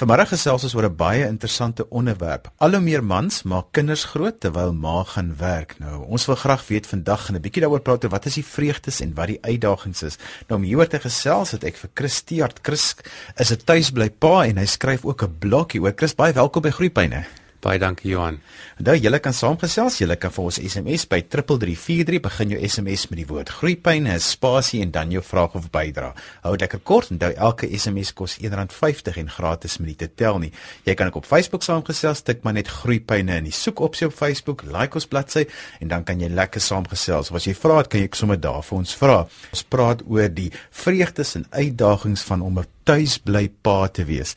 Vanmiddag gesels ons oor 'n baie interessante onderwerp. Al hoe meer mans maak kinders groot terwyl ma gaan werk. Nou, ons wil graag weet vandag en 'n bietjie daaroor praat oor wat is die vreugdes en wat die uitdagings is. Nou om hieroor te gesels het ek vir Chris Steart. Chris is 'n tuisbly pa en hy skryf ook 'n bloggie oor Chris. Baie welkom by Groepyne. Baie dankie Johan. Nou julle kan saamgesels, julle kan vir ons SMS by 3343 begin jou SMS met die woord groeipyn, 'n spasie en dan jou vraag of bydra. Hou dit lekker kort, onthou elke SMS kos R1.50 en gratis dit tel nie. Jy kan ook op Facebook saamgesels, tik maar net groeipyne in die soekopsie op Facebook, like ons bladsy en dan kan jy lekker saamgesels. As jy vra, kan jy sommer daar vir ons vra. Ons praat oor die vreugdes en uitdagings van om 'n tuisblypa te wees.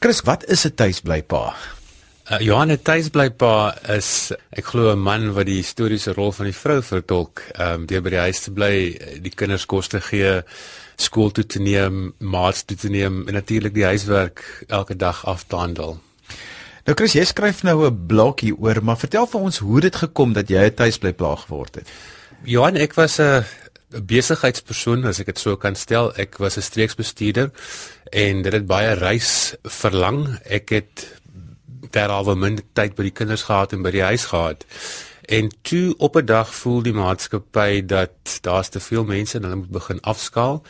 Chris, wat is 'n tuisblypa? Uh, Johannes Tuisblypa is ek glo 'n man wat die historiese rol van die vrou vertolk, ehm um, deur by die huis te bly, die kinders kos te gee, skool toe te neem, maats toe te neem en natuurlik die huiswerk elke dag af te handel. Nou Chris, jy skryf nou 'n blokkie oor, maar vertel vir ons hoe dit gekom dat jy 'n tuisblypa geword het. Johan, ek was 'n besigheidspersoon as ek dit so kan stel. Ek was 'n streeksbestuurder en dit het baie reis verlang. Ek het derhalwe min tyd by die kinders gehad en by die huis gehad. En toe op 'n dag voel die maatskappy dat daar's te veel mense en hulle moet begin afskaal.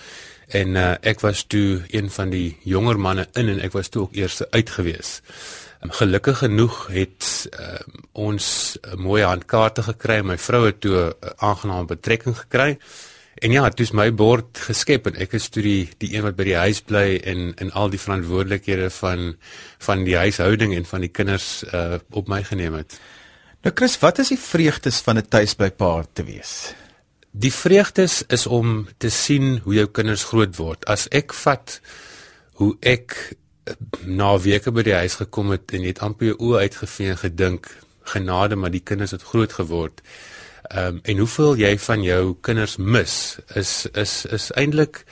En uh, ek was toe een van die jonger manne in en ek was toe ook eers uitgewees. Um, gelukkig genoeg het uh, ons 'n mooi handkaarte gekry. My vrou het toe 'n aangename betrekking gekry. En ja, is my bord geskep en ek is toe die die een wat by die huis bly en en al die verantwoordelikhede van van die huishouding en van die kinders uh op my geneem het. Nou Chris, wat is die vreugdes van 'n tuisblypa te wees? Die vreugdes is om te sien hoe jou kinders groot word. As ek vat hoe ek uh, na weke by die huis gekom het en net amper jou oë uitgevee en gedink, genade, maar die kinders het groot geword. Ehm um, en hoeveel jy van jou kinders mis is is is eintlik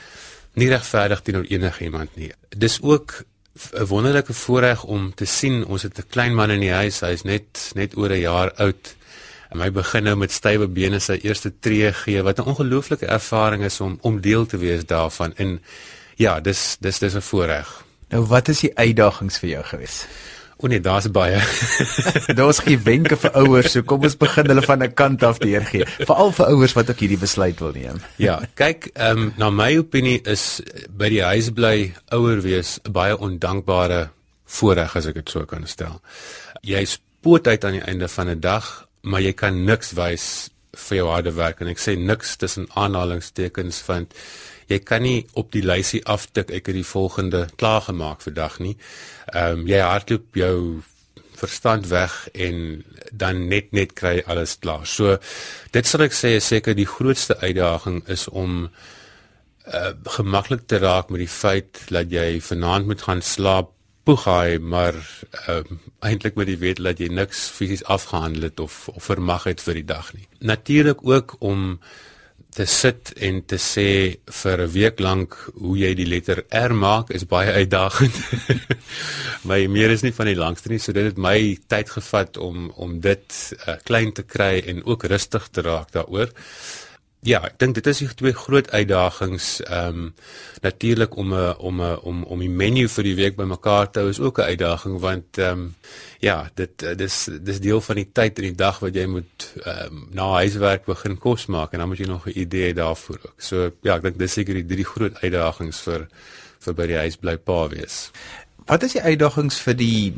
nie regverdig teenoor enigiemand nie. Dis ook 'n wonderlike voorreg om te sien ons het 'n klein man in die huis, hy's net net oor 'n jaar oud. En hy begin nou met stywe bene sy eerste tree gee. Wat 'n ongelooflike ervaring is om om deel te wees daarvan. En ja, dis dis dis 'n voorreg. Nou wat is die uitdagings vir jou gewees? O nee, daar's baie. daar's geen wenke vir ouers, so kom ons begin hulle van 'n kant af deurgee. Veral vir ouers wat ook hierdie besluit wil neem. ja, kyk, ehm um, na my opinie is by die huis bly ouer wees 'n baie ondankbare voorreg as ek dit so kan stel. Jy spoot uit aan die einde van 'n dag, maar jy kan niks wys vir jou harde werk en ek sê niks tussen aanhalingstekens want jy kan nie op die lysie aftik ek het die volgende klaar gemaak vir dag nie. Ehm um, jy hardloop jou verstand weg en dan net net kry alles klaar. So dit sal ek sê is seker die grootste uitdaging is om uh, gemaklik te raak met die feit dat jy vanaand moet gaan slaap poegai maar um, eintlik met die weet dat jy niks fisies afgehandel het of of vermag het vir die dag nie. Natuurlik ook om te sit en te sê vir 'n week lank hoe jy die letter R maak is baie uitdagend. my meer is nie van die langste nie, so dit het my tyd gevat om om dit uh, klein te kry en ook rustig te raak daaroor. Ja, ek dink dit is die twee groot uitdagings. Ehm um, natuurlik om 'n om 'n om om die menu vir die week bymekaar te hou is ook 'n uitdaging want ehm um, ja, dit dis dis deel van die tyd in die dag wat jy moet ehm um, na huiswerk begin kos maak en dan moet jy nog 'n idee daarvoor ook. So ja, ek dink dis seker die drie groot uitdagings vir vir by die huis bly pa wees. Wat is die uitdagings vir die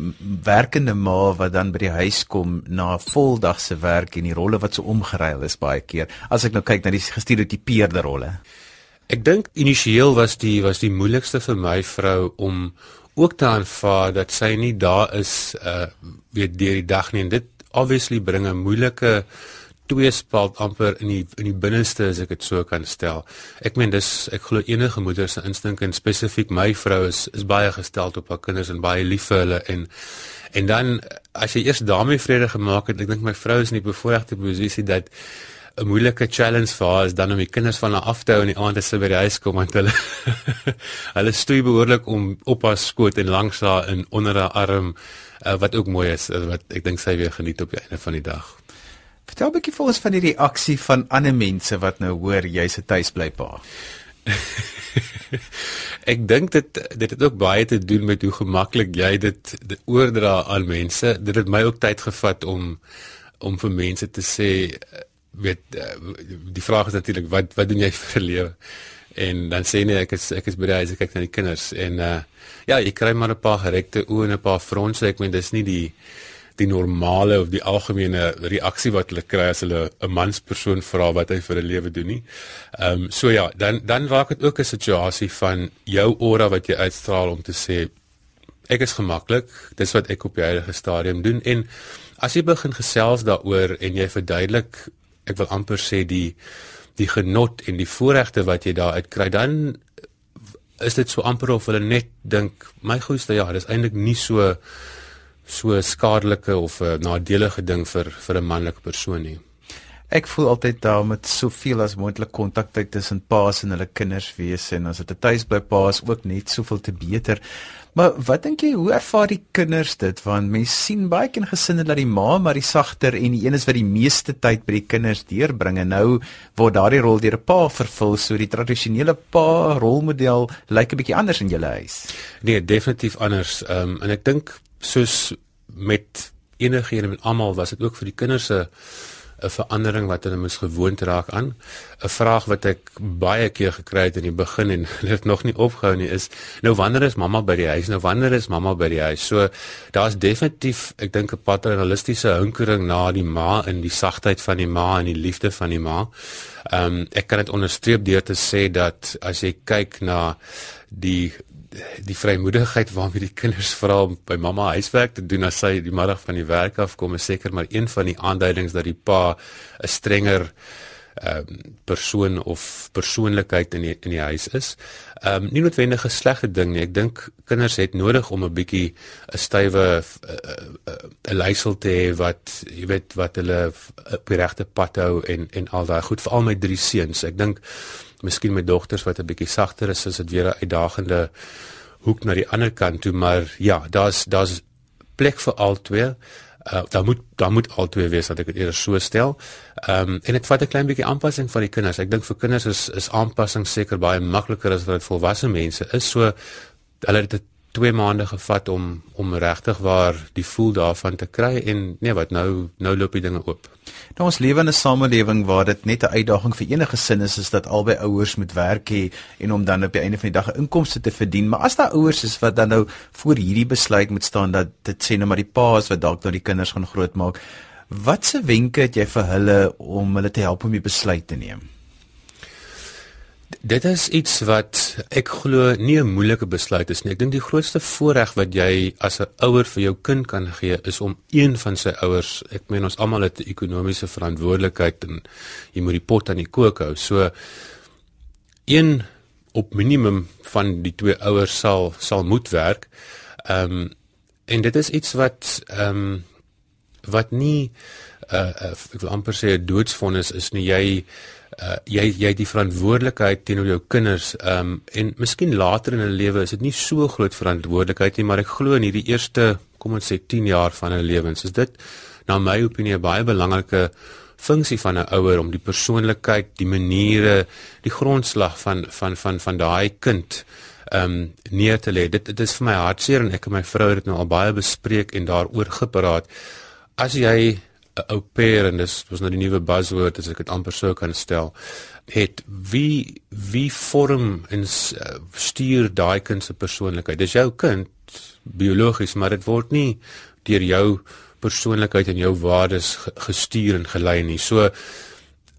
werkende ma wat dan by die huis kom na 'n voldag se werk en die rolle wat so omgeruil is baie keer? As ek nou kyk na die gestereotipeerde rolle. Ek dink initieel was die was die moeilikste vir my vrou om ook te aanvaar dat sy nie daar is uh weet deur die dag nie en dit obviously bring 'n moeilike twee spalt amper in die in die binneste as ek dit so kan stel. Ek meen dis ek glo enige moeder se instink en spesifiek my vrou is is baie gestel op haar kinders en baie lief vir hulle en en dan as jy eers daarmee vrede gemaak het, ek dink my vrou is in die bevoordeelde posisie dat 'n moeilike challenge vir haar is dan om die kinders van haar af te hou in die aand as sy by die huis kom want hulle hulle stoei behoorlik om op haar skoot en langs haar in onder haar arm uh, wat ook mooi is wat ek dink sy weer geniet op die einde van die dag. Vertel 'n bietjie vir ons van die reaksie van ander mense wat nou hoor jy's 'n tuisblypa. ek dink dit dit het ook baie te doen met hoe gemaklik jy dit, dit oordra aan mense. Dit het my ook tyd gevat om om vir mense te sê weet die vraag is natuurlik wat wat doen jy vir 'n lewe? En dan sê nee ek is ek is by die huis ek kyk na die kinders en uh ja, jy kry maar 'n paar gerekte oë en 'n paar fronse. Ek meen dis nie die die normale of die algemene reaksie wat hulle kry as hulle 'n manspersoon vra wat hy vir 'n lewe doen nie. Ehm um, so ja, dan dan raak dit ook 'n situasie van jou aura wat jy uitstraal om te sê ek is gemaklik, dis wat ek op die huidige stadium doen en as jy begin gesels daaroor en jy verduidelik ek wil amper sê die die genot en die voorregte wat jy daar uit kry dan is dit so amper of hulle net dink my goeie ja, dis eintlik nie so so skadelike of 'n nadelige ding vir vir 'n manlike persoon nie. Ek voel altyd daar met soveel as moontlik kontak tyd tussen paas en hulle kinders wees en as dit 'n tuisbly paas ook net soveel te beter. Maar wat dink jy hoe ervaar die kinders dit want mense sien baie keer gesinne dat die ma maar die sagter en die een is wat die meeste tyd by die kinders deurbring en nou word daardie rol deur 'n pa vervul so die tradisionele pa rolmodel lyk 'n bietjie anders in julle huis. Nee, definitief anders. Ehm um, en ek dink soos met enigiemand met almal was dit ook vir die kinders 'n 'n verandering wat hulle moes gewoond raak aan. 'n Vraag wat ek baie keer gekry het in die begin en dit nog nie opgehou nie is nou wanneer is mamma by die huis? Nou wanneer is mamma by die huis? So daar's definitief ek dink 'n paternalistiese hinkering na die ma in die sagtheid van die ma en die liefde van die ma. Ehm um, ek kan dit onderstreep deur te sê dat as jy kyk na die die vrymoedigheid waarmee die kinders vra om by mamma huiswerk te doen as sy die middag van die werk af kom is seker maar een van die aanduidings dat die pa 'n strenger ehm um, persoon of persoonlikheid in die, in die huis is. Ehm um, nie noodwendig 'n slegte ding nie. Ek dink kinders het nodig om 'n bietjie 'n stywe 'n leiersel te hê wat jy weet wat hulle op die regte pad hou en en al daai goed veral my drie seuns. Ek dink miskien met dogters wat 'n bietjie sagter is, is dit weer 'n uitdagende hoek na die ander kant toe, maar ja, daar's daar's plek vir al twee. Uh, daar moet daar moet al twee wees dat ek dit eers so stel. Ehm um, en dit vat 'n klein bietjie aanpassing van die kinders. Ek dink vir kinders is is aanpassing seker baie makliker as wat dit volwasse mense is. So hulle het dit 2 maande gevat om om regtig waar die voel daarvan te kry en nee wat nou nou loop die dinge oop. Nou ons lewe in 'n samelewing waar dit net 'n uitdaging vir enige gesin is is dat albei ouers moet werk hê en om dan op die einde van die dag 'n inkomste te verdien. Maar as daar ouers is wat dan nou voor hierdie besluit moet staan dat dit sê nou maar die paas wat dalk nou die kinders gaan grootmaak, watse wenke het jy vir hulle om hulle te help om die besluit te neem? Dit is iets wat ek glo nie 'n moeilike besluit is nie. Ek dink die grootste voordeel wat jy as 'n ouer vir jou kind kan gee is om een van sy ouers, ek meen ons almal het 'n ekonomiese verantwoordelikheid en jy moet die pot aan die kook hou. So een op minimum van die twee ouers sal sal moet werk. Ehm um, en dit is iets wat ehm um, wat nie uh, uh ek wil amper sê 'n doodsvonnis is nie. Jy uh, jy jy die verantwoordelikheid teenoor jou kinders um, en miskien later in hulle lewe is dit nie so groot verantwoordelikheid nie maar ek glo in hierdie eerste kom ons sê 10 jaar van hulle lewens is dit na my opinie 'n baie belangrike funksie van 'n ouer om die persoonlikheid, die maniere, die grondslag van van van van daai kind ehm um, neer te lê. Dit dit is vir my hartseer en ek en my vrou het dit nou al baie bespreek en daaroor gepraat. As jy 'n ou pair en dis was nou die nuwe buzzword as ek dit amper sou kan stel het wie wie vorm en stuur daai kind se persoonlikheid? Dis jou kind biologies maar dit word nie deur jou persoonlikheid en jou waardes gestuur en gelei nie. So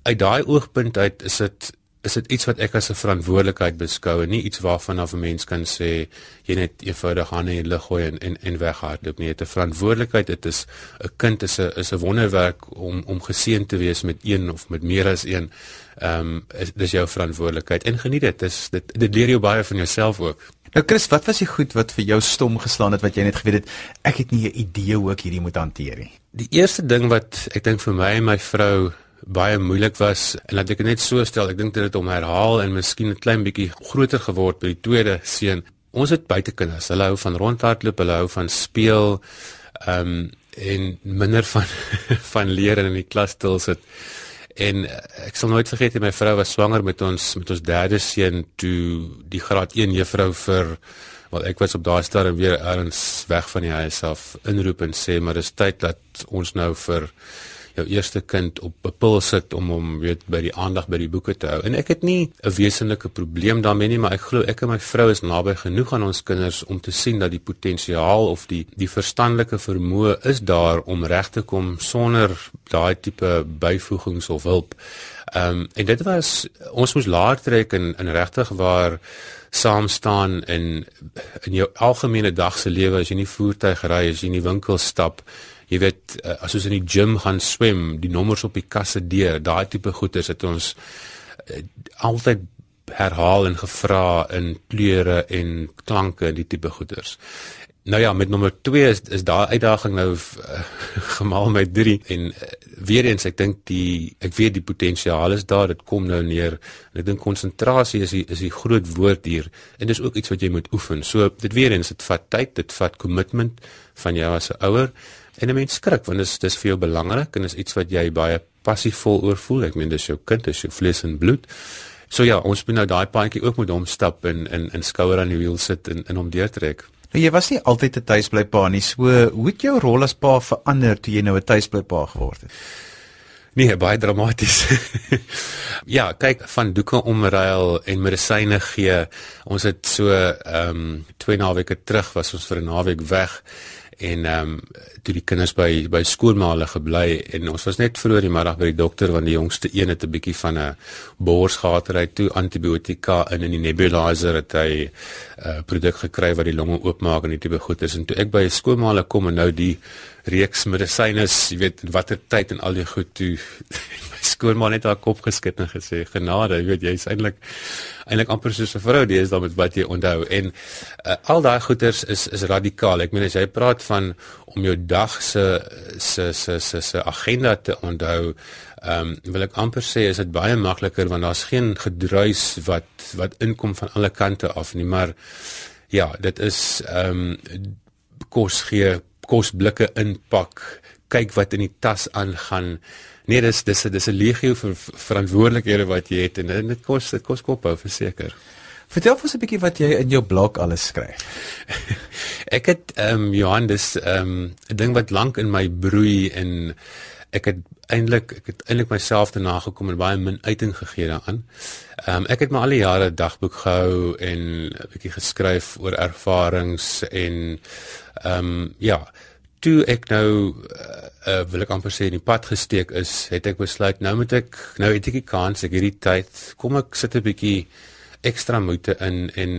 uit daai oogpunt uit is dit is dit iets wat ek as 'n verantwoordelikheid beskou en nie iets waarvan af 'n mens kan sê jy net eenvoudig hande in die lug gooi en en, en weghardloop nie. Dit is 'n verantwoordelikheid. Dit is 'n kind is 'n is 'n wonderwerk om om geseën te wees met een of met meer as een. Ehm um, dis jou verantwoordelikheid en geniet dit. Dis dit dit leer jou baie van jouself ook. Nou Chris, wat was die goed wat vir jou stom geslaan het wat jy net geweet het ek het nie 'n idee hoe ek hierdie moet hanteer nie. Die eerste ding wat ek dink vir my en my vrou baie moeilik was en laat ek net so stel, ek dink dit het om herhaal en miskien 'n klein bietjie groter geword by die tweede seun. Ons het buitekinders. Hulle hou van rondhardloop, hulle hou van speel. Ehm um, en minder van van leer in die klas stil sit. En uh, ek sal nooit vergeet my vrou was swanger met ons met ons derde seun toe die graad 1 juffrou vir wel ek was op daai stadium weer erns weg van die huis af inroep en sê maar dis tyd dat ons nou vir jou eerste kind op 'n pil sit om hom weet by die aandag by die boeke te hou. En ek het nie 'n wesenlike probleem daarmee nie, maar ek glo ek en my vrou is naby genoeg aan ons kinders om te sien dat die potensiaal of die die verstandelike vermoë is daar om reg te kom sonder daai tipe byvoegings of hulp. Ehm um, en dit was ons moes laer trek en in regtig waar saam staan in in jou algemene dag se lewe as jy nie voertuig ry as jy in die winkel stap jy weet uh, as ons in die gim gaan swem, die nommers op die kasse deur, daai tipe goeders het ons uh, altyd herhaal en gevra in kleure en klanke die tipe goeders. Nou ja, met nommer 2 is is daai uitdaging nou uh, gemaal met 3 en uh, weer eens ek dink die ek weet die potensiaal is daar, dit kom nou neer en ek dink konsentrasie is die, is die groot woord hier en dis ook iets wat jy moet oefen. So dit weer eens dit vat tyd, dit vat kommitment van jou as 'n ouer. En 'n mens skrik want dit is dis vir jou belangrik en is iets wat jy baie passievol oor voel. Ek meen dis jou kind, dis jou vlees en bloed. So ja, ons moet nou daai paadjie ook met hom stap en in in skouer aan die wiel sit en in hom deurtrek. Nou jy was nie altyd 'n tuisblypa nie. So hoe het jou rol as pa verander toe jy nou 'n tuisblypa geword het? Nee, baie dramaties. ja, kyk van doeke omruil en medisyne gee. Ons het so ehm um, twee naweke terug was ons vir 'n naweek weg en ehm um, toe die kinders by by skoolmaale gebly en ons was net vroeër die middag by die dokter want die jongste een het 'n bietjie van 'n bors gehad ry toe antibiotika in in die nebulizer het hy 'n uh, produk gekry wat die longe oopmaak en die tipe goed is. En toe ek by skoolmaale kom en nou die reeks medisyne jy weet watter tyd en al die goed toe skoonma net haar kop geskit en gesê genade, jy weet jy's eintlik eintlik amper soos 'n vrou dis dan met wat jy onthou. En uh, al daai goeters is is radikaal. Ek meen as jy praat van om jou dag se se se se se agenda te onthou, ehm um, wil ek amper sê is dit baie makliker want daar's geen gedruis wat wat inkom van alle kante af nie, maar ja, dit is ehm um, kos gee, kos blikke inpak, kyk wat in die tas aangaan nee, dis dis dis 'n legio vir verantwoordelikhede wat jy het en dit kos dit kos kop hou verseker. Vertel ons 'n bietjie wat jy in jou blog alles skryf. ek het ehm um, Johan dis ehm um, 'n ding wat lank in my broei en ek het eintlik ek het eintlik myself te nagekom en baie min uiting gegee daaraan. Ehm um, ek het maar al die jare dagboek gehou en 'n bietjie geskryf oor ervarings en ehm um, ja, toe ek nou uh, uh, wil ek amper sê in die pad gesteek is, het ek besluit nou moet ek nou het ek die kans ek hierdie tyd kom ek sit 'n bietjie ekstra moeite in en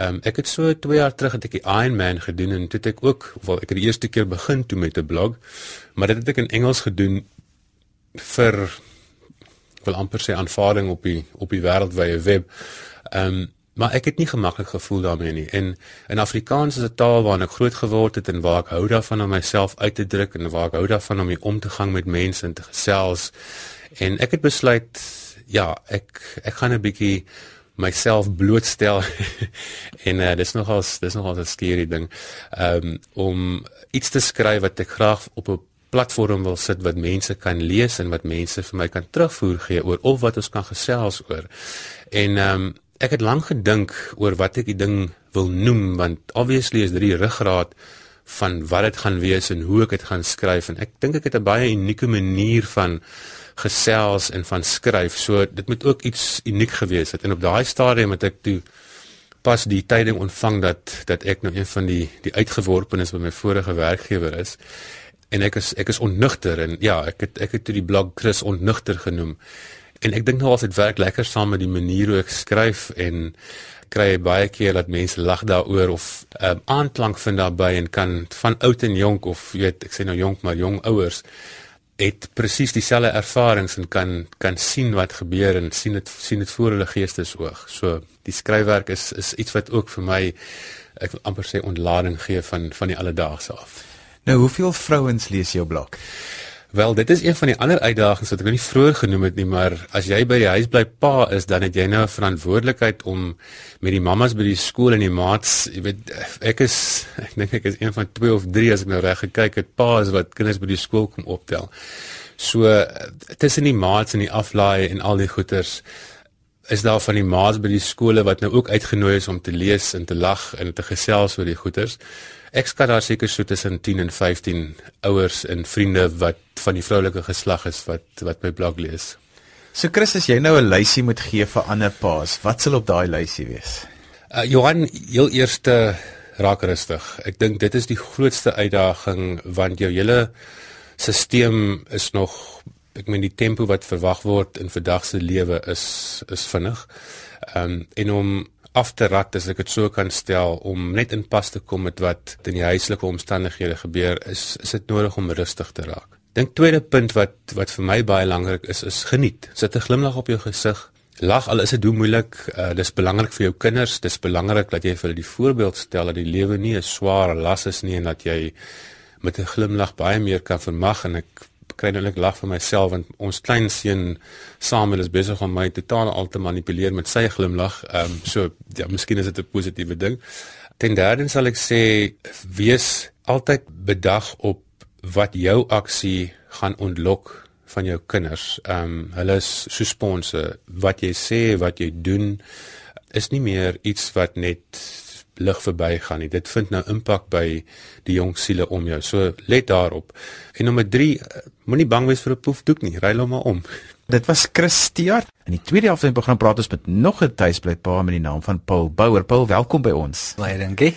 um, ek het so 2 jaar terug het ek die Ironman gedoen en toe het ek ook wel ek het die eerste keer begin toe met 'n blog, maar dit het ek in Engels gedoen vir wil amper sê aanvaarding op die op die wêreldwye web. Ehm um, Maar ek het nie gemaklik gevoel daarmee nie. En in Afrikaans is 'n taal waarin ek groot geword het en waar ek hou daarvan om myself uit te druk en waar ek hou daarvan om om te gaan met mense en te gesels. En ek het besluit ja, ek ek gaan 'n bietjie myself blootstel en uh, dis nogal dis nogal 'n skerry ding. Um, om iets te skryf wat ek graag op 'n platform wil sit wat mense kan lees en wat mense vir my kan terugvoer gee oor of wat ons kan gesels oor. En ehm um, ek het lank gedink oor wat ek die ding wil noem want obviously is dit die ruggraat van wat dit gaan wees en hoe ek dit gaan skryf. En ek dink ek het 'n baie unieke manier van gesels en van skryf. So dit moet ook iets uniek gewees het. En op daai stadium het ek toe pas die tyding ontvang dat dat ek nou een van die die uitgeworpenes by my vorige werkgewer is. En ek is ek is onnugter en ja ek het ek het toe die blog Chris onnugter genoem En ek dink nou as dit werk lekker saam met die manier hoe ek skryf en kry baie keer dat mense lag daaroor of um, aanklank vind daarbey en kan van oud en jonk of jy weet ek sê nou jonk maar jong ouers het presies dieselfde ervarings en kan kan sien wat gebeur en sien dit sien dit voor hulle geestesoog. So die skryfwerk is is iets wat ook vir my ek wil amper sê ontlading gee van van die alledaagse af. Nou hoeveel vrouens lees jou blog? Wel, dit is een van die ander uitdagings wat ek nog nie vroeër genoem het nie, maar as jy by die huis bly pa is, dan het jy nou 'n verantwoordelikheid om met die mammas by die skool en die maats, jy weet, ek is ek dink ek is een van twee of drie as ek nou reg gekyk het, pa is wat kinders by die skool kom optel. So tussen die maats en die aflaai en al die goeters is daar van die maats by die skole wat nou ook uitgenooi is om te lees en te lag en te gesels oor die goeters. Ek skat daar seker so tussen 10 en 15 ouers en vriende wat van die vroulike geslag is wat wat my blog lees. So Chris, as jy nou 'n lysie moet gee vir ander paas, wat sal op daai lysie wees? Uh, Johan, heel eerste raak rustig. Ek dink dit is die grootste uitdaging want jou hele stelsel is nog ek meen die tempo wat verwag word in vandag se lewe is is vinnig. Ehm um, en om af te rat as ek dit so kan stel om net in pas te kom met wat in die huislike omstandighede gebeur is is dit nodig om rustig te raak dink tweede punt wat wat vir my baie belangrik is is geniet. Sit 'n glimlag op jou gesig. Lag al is dit hoe moeilik. Uh, dis belangrik vir jou kinders. Dis belangrik dat jy vir hulle die voorbeeld stel dat die lewe nie 'n swaar las is nie en dat jy met 'n glimlag baie meer kan vermag en ek kry net lag vir myself want ons klein seun Samuel is besig om my totaal al te manipuleer met sy glimlag. Ehm um, so ja, miskien is dit 'n positiewe ding. Ten derde sal ek sê wees altyd bedag op wat jou aksie gaan ontlok van jou kinders. Ehm um, hulle is so sponse wat jy sê, wat jy doen is nie meer iets wat net lig verbygaan nie. Dit vind nou impak by die jong siele om jou. So let daarop. En nommer 3, moenie bang wees vir 'n poefdoek nie. Ry hom maar om. Dit was Christiaan. In die tweede helfte van die program praat ons met nog 'n tuisblypa met die naam van Paul Bouwer. Paul, welkom by ons. Baie dankie.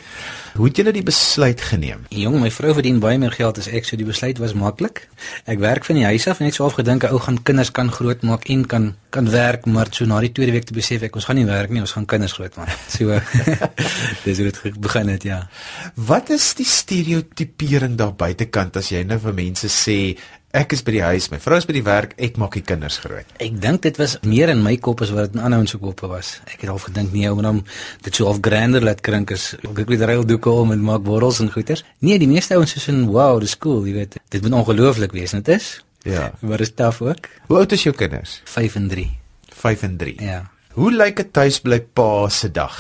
Hoe het julle die besluit geneem? Jong, my vrou verdien baie meer geld as ek, so die besluit was maklik. Ek werk van die huis af en ek het so afgedink 'n ou gaan kinders kan grootmaak en kan kan werk, maar so na die tweede week te besef ek ons gaan nie werk nie, ons gaan kinders grootmaak. So dis hoe dit begin het, ja. Wat is die stereotipering daar buitekant as jy nou vir mense sê Ek is by die huis, my vrou is by die werk, ek maak die kinders groot. Ek dink dit was meer in my kop as wat dit in ander ouens se koppe was. Ek het al gedink nee, om hom dit so half grander laat klink as ek weet reël doeke om en maak borrels en goeters. Nee, die meeste ouens is in wow, dis cool, jy weet. Dit moet ongelooflik wees, net is. Ja. Maar is taaf ook. Hoe oud is jou kinders? 5 en 3. 5 en 3. Ja. Hoe lyk 'n tuisbly pa se dag?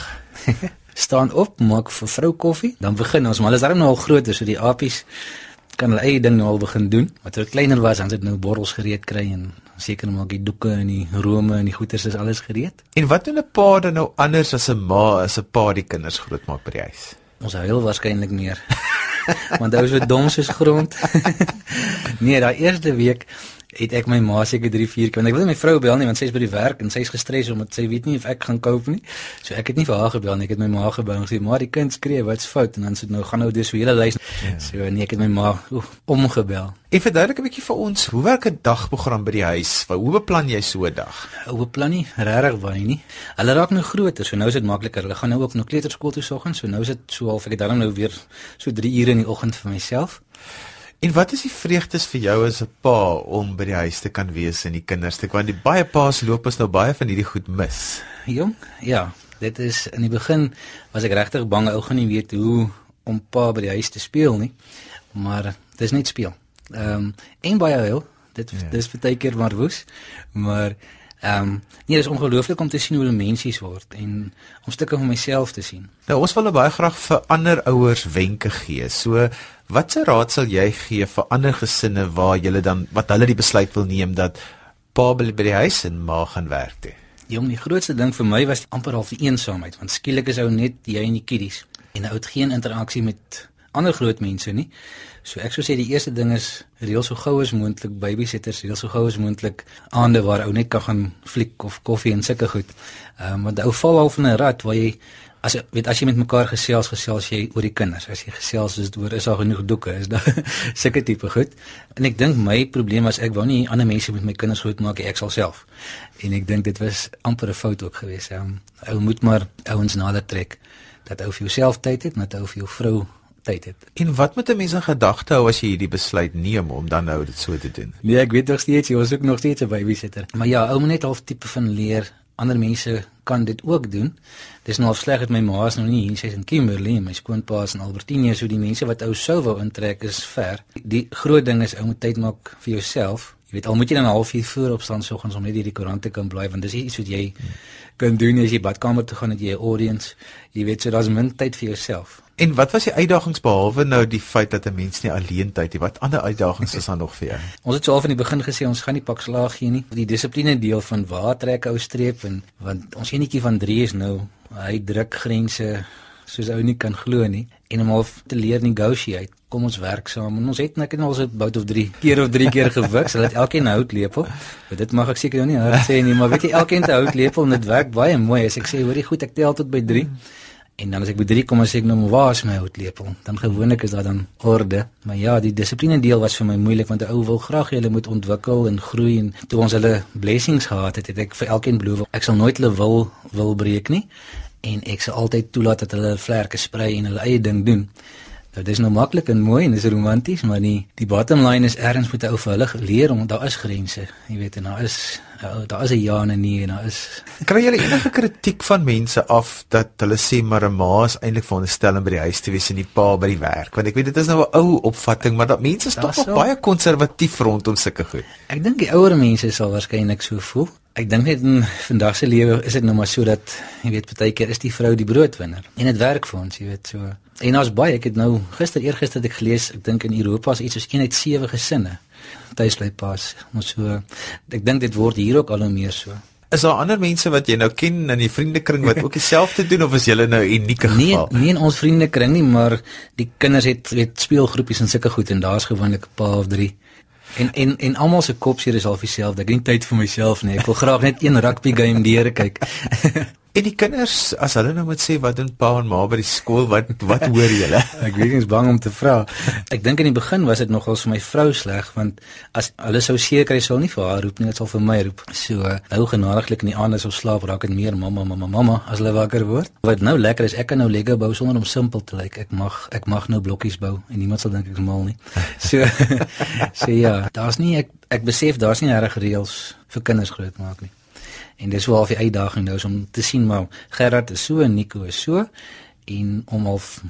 Staan op, maak vir vrou koffie, dan begin ons, maar hulle is darem nou al groot, so die apies kan hulle eie ding nou al begin doen. Wat hulle kleiner was, dan het nou borrels gereed kry en seker maak die doeke en die rome en die goeders is alles gereed. En wat doen 'n pa dan nou anders as 'n ma as 'n pa die kinders grootmaak by die huis? Ons hou heel waarskynlik meer. Want hy was so dom soos grond. nee, daai eerste week het ek my ma seker 3 4 keer want ek wil my vrou bel nie want sy is by die werk en sy is gestres omdat sy weet nie of ek gaan koop nie. So ek het nie vir haar gebel nie, ek het my ma gebel en gesê maar die kind skree, wat's fout? En dan sê nou gaan nou dis vir hele lys. Ja. So nee, ek het my ma oef, omgebel. En verduidelik 'n bietjie vir ons, hoe werk 'n dagprogram by die huis? Hoe beplan jy so 'n dag? Hoe beplan nie regtig baie nie. Hulle raak nou groter, so nou is dit makliker. Hulle gaan nou ook na kleuterskool toe soggens, so nou is dit so half ek het dan nou weer so 3 ure in die oggend vir myself. En wat is die vreugdes vir jou as 'n pa om by die huis te kan wees en die kinders te want die baie paas loop ons nou baie van hierdie goed mis. Jong, ja, dit is in die begin was ek regtig bang ou gaan nie weet hoe om pa by die huis te speel nie. Maar dis net speel. Ehm um, en baie wel, dit ja. dis baie keer maar woes, maar Ehm um, nee, dit is ongelooflik om te sien hoe hulle mensies word en om stukke van myself te sien. Nou ons wil nou baie graag vir ander ouers wenke gee. So watse raad sal jy gee vir ander gesinne waar jy dan wat hulle die besluit wil neem dat pa by die huis en ma gaan werk toe? Jong, die grootste ding vir my was amper half die eensaamheid want skielik is ou net jy en die kiddies en ou het geen interaksie met ander groot mense nie. So ek sou sê die eerste ding is reël so gou as moontlik babysitters, reël so gou as moontlik aande waar ou net kan gaan fliek of koffie en sulke goed. Ehm um, want ou val al van 'n rat waar jy as weet as jy met mekaar gesels, gesels jy oor die kinders. As jy gesels is oor is daar genoeg doeke, is daar sulke tipe goed. En ek dink my probleem was ek wou nie ander mense met my kinders goed maak, ek sal self. En ek dink dit was amper 'n fout ook geweest. Um, ou moet maar ouens nader trek dat ou vir jouself tyd het, dat ou vir jou vrou tyd het. En wat moet 'n mens in gedagte hou as jy hierdie besluit neem om dan nou dit so te doen? Nee, ek weet nog steeds jy was ook nog steeds 'n babysitter. Maar ja, ou moet net half tipe van leer ander mense kan dit ook doen. Dis nou sleg dat my ma is nou nie hier, sy's in Kimberley en my skoonpa is in Albertina, so die mense wat ou sou wou intrek is ver. Die groot ding is ou moet tyd maak vir jouself Jy weet al moet jy dan 'n halfuur voor opstaan soggens om net hierdie koerant te kan blaai want dis iets wat jy kan doen as jy badkamer toe gaan met jy 'n audience. Jy weet so daar's min tyd vir jouself. En wat was die uitdagings behalwe nou die feit dat 'n mens nie alleen tyd het? Wat ander uitdagings is daar nog vir jou? Ons het so al van die begin gesê ons gaan nie pak slaag gee nie. Die dissipline deel van waar trek ou streep en want ons enetjie van 3 is nou hy druk grense soos ou nie kan glo nie en om half te leer negotiate. Kom ons werk saam. En ons het net nou al so 'n bout of 3 keer of 3 keer gewik sodat elkeen hout lepel. Maar dit mag ek seker nou nie hard sê nie, maar weet jy elkeen te hout lepel en dit werk baie mooi as ek sê hoorie goed ek tel tot by 3. En dan as ek by 3 kom as ek nou waar is my houtlepel? Dan gewoonlik is daar dan orde. Maar ja, die dissipline deel was vir my moeilik want 'n ou wil graag hulle moet ontwikkel en groei en toe ons hulle blessings gehad het, het ek vir elkeen beloof ek sal nooit hulle wil wil breek nie en ek sal altyd toelaat dat hulle vlerke sprei en hulle eie ding doen. Nou dis nou maklik en mooi en dis romanties, maar nie die bottom line is ergens moet 'n ou vir hulle leer om daar is grense. Jy weet en daar is daar is 'n ja en 'n nee en daar is Kry jy enige kritiek van mense af dat hulle sê maar 'n ma is eintlik veronderstel om by die huis te wees en die pa by die werk? Want ek weet dit is nou 'n ou opvatting, maar dat mense is tog nog baie konservatief rondom sulke goed. Ek dink die ouer mense sal waarskynlik so voel. Ek dink net in vandag se lewe is dit nou maar so dat jy weet baie keer is die vrou die broodwinner en dit werk vir ons, jy weet so. En ons baie, ek het nou gister eergister het ek gelees, ek dink in Europa is iets soos 1 uit 7 gesinne tuis bly pas. Ons so ek dink dit word hier ook al hoe meer so. Is daar ander mense wat jy nou ken in die vriendekring wat ook dieselfde doen of is julle nou unieke nee, geval? Nee, nie in ons vriendekring nie, maar die kinders het het speelgroepies en sulke goed en daar's gewoonlik 'n paar of 3. En en en almal se kopseer is al dieselfde. Ek het nie tyd vir myself nie. Ek wil graag net een rugby game deure kyk. En die kinders, as hulle nou moet sê wat doen pa en ma by die skool, wat wat hoor julle? ek weet nie, is bang om te vra. Ek dink in die begin was dit nogal vir my vrou sleg want as hulle sou seker kry sou nie vir haar roep nie, dit sal vir my roep. So nou genadiglik in die aande sou slaap raak en meer mamma mamma mamma as hulle wakker word. Wat nou lekker is, ek kan nou Lego bou sonder om simpel te lyk. Ek mag ek mag nou blokkies bou en niemand sal dink ek is mal nie. So so ja, daar's nie ek ek besef daar's nie reg reëls vir kinders grootmaak nie. En dis wel 'n uitdaging nou is om te sien maar Gerard is so en Nico is so en om of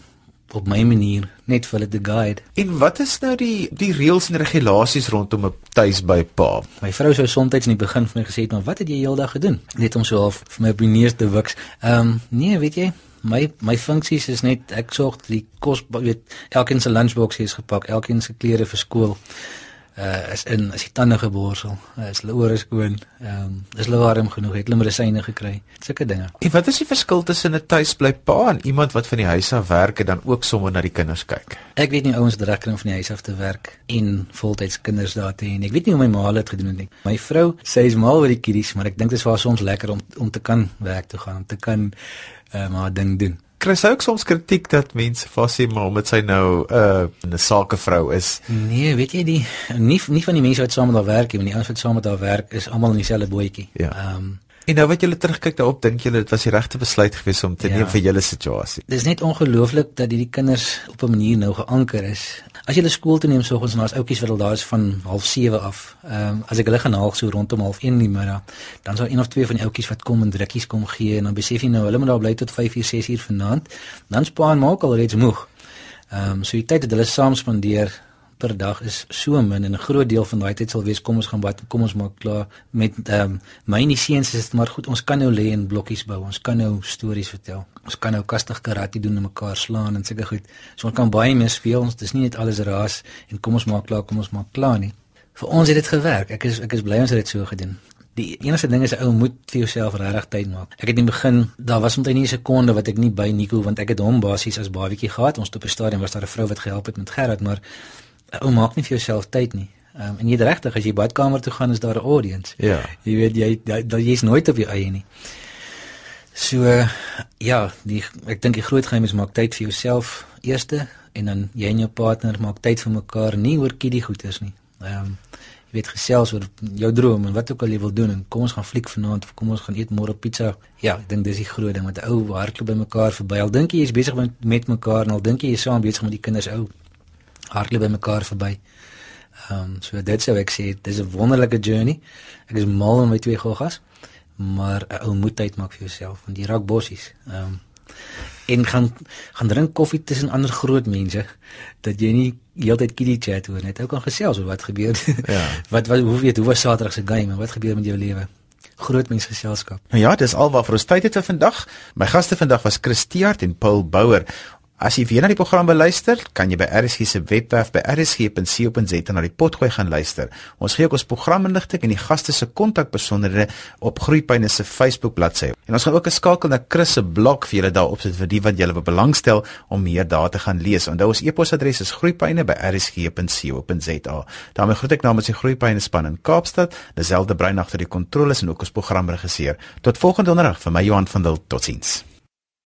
op my manier net vir hulle te guide. En wat is nou die die reëls en regulasies rondom 'n tuis by pa? My vrou sou soms in die begin vir my gesê het, "Maar wat het jy heeldag gedoen?" Net om so half vir my op die neus te wiks. Ehm um, nee, weet jy, my my funksies is net ek sorg die kos weet elkeen se lunchbox is gepak, elkeen se klere vir skool uh is in as die tande geborsel, uh, is hulle ore skoon, ehm um, is hulle warm genoeg, het hulle medisyne gekry, sulke dinge. En wat is die verskil tussen 'n tuisbly pa en iemand wat van die huis af werk en dan ook sommer na die kinders kyk? Ek weet nie ouens wat reg kan van die huis af te werk en voltyds kinders daar te hê en ek weet nie hoe my ma dit gedoen het nie. My vrou sê is mal oor die kiddies, maar ek dink dit is vir haar soms lekker om om te kan werk toe gaan, om te kan uh, maar ding doen kry sy ook soms kritiek dat mense vas sê maar omdat sy nou 'n uh, 'n sakevrou is. Nee, weet jy die nie nie van die mense wat saam met haar werk nie, want die ouens wat saam met haar werk is almal in dieselfde bootjie. Ja. Ehm um, En nou wat julle terugkyk daarop, dink julle dit was die regte besluit geweest om te ja. neem vir julle situasie? Dis net ongelooflik dat hierdie kinders op 'n manier nou geanker is. As jy hulle skool toe neem soggens en daar's ouetjies wat al daar is van 07:30 af. Ehm um, as ek hulle gaan haal so rondom 01:30 in die middag, dan sal een of twee van die ouetjies wat kom en drukkies kom gee en dan besef jy nou hulle moet daar bly tot 5:00, 6:00 vanaand. Dan spaar maak al reeds moeg. Ehm um, so die tyd wat hulle saam spandeer per dag is so min en 'n groot deel van daai tyd sal wees kom ons gaan bad kom ons maak klaar met ehm um, my en die seuns is dit maar goed ons kan nou lê en blokkies bou ons kan nou stories vertel ons kan nou kastig karate doen en mekaar slaan en sulke goed so ons kan baie meer speel ons dis nie net alles raas en kom ons maak klaar kom ons maak klaar nie vir ons het dit gewerk ek is ek is bly ons het dit so gedoen Die enigste ding is 'n ou moet vir jouself regtig tyd maak. Ek het in die begin, daar was omtrent nie 'n sekonde wat ek nie by Nico want ek het hom basies as babietjie gehad. Ons op die stadion was daar 'n vrou wat gehelp het met Gerard, maar ou maak nie vir jouself tyd nie. Ehm um, en jy is regtig as jy badkamer toe gaan is daar 'n audience. Ja. Jy weet jy dat jy's nooit op jou eie nie. So uh, ja, die ek dink die groot geheim is maak tyd vir jouself eerste en dan jy en jou partner maak tyd vir mekaar nie oor kiddie goeders nie. Ehm um, jy weet gesels oor jou droom en wat ook al jy wil doen en kom ons gaan fliek vanaand of kom ons gaan eet môre pizza. Ja, ek dink dis die groot ding met 'n ou hardloop by mekaar verby. Al dink jy jy's besig met, met mekaar en al dink jy jy's saam besig met die kinders ou hardloop by mekaar verby. Ehm um, so dit sou ek sê, dis 'n wonderlike journey. Ek is mal om my twee goggas, maar 'n ou moet tyd maak vir jouself want jy raak bossies. Ehm um, en gaan gaan drink koffie tussen ander groot mense dat jy nie heeltyd kitty chat hoor net ou kan gesels oor wat gebeur. Ja. wat wat hoe weet hoe was Saterdag se game en wat gebeur met jou lewe? Groot mens geselskap. Nou ja, dis al wat vir ons tyd het vir vandag. My gaste vandag was Christiaard en Paul Bouwer. As jy weer na die program beluister, kan jy by RSG se webwerf by rsg.co.za na die potgooi gaan luister. Ons gee ook ons programinligting en die gaste se kontakbesonderhede op Groepyne se Facebook bladsy. En ons gaan ook 'n skakel na Chris se blog vir julle daarop sit vir die wat julle belangstel om meer daar te gaan lees. Onthou ons e-posadres is groepyne@rsg.co.za. daarmee groet ek namens die Groepyne span in Kaapstad, dieselfde brein agter die kontroles en ook ons programregisseur. Tot volgende donderdag vir my Johan van der Totsiens.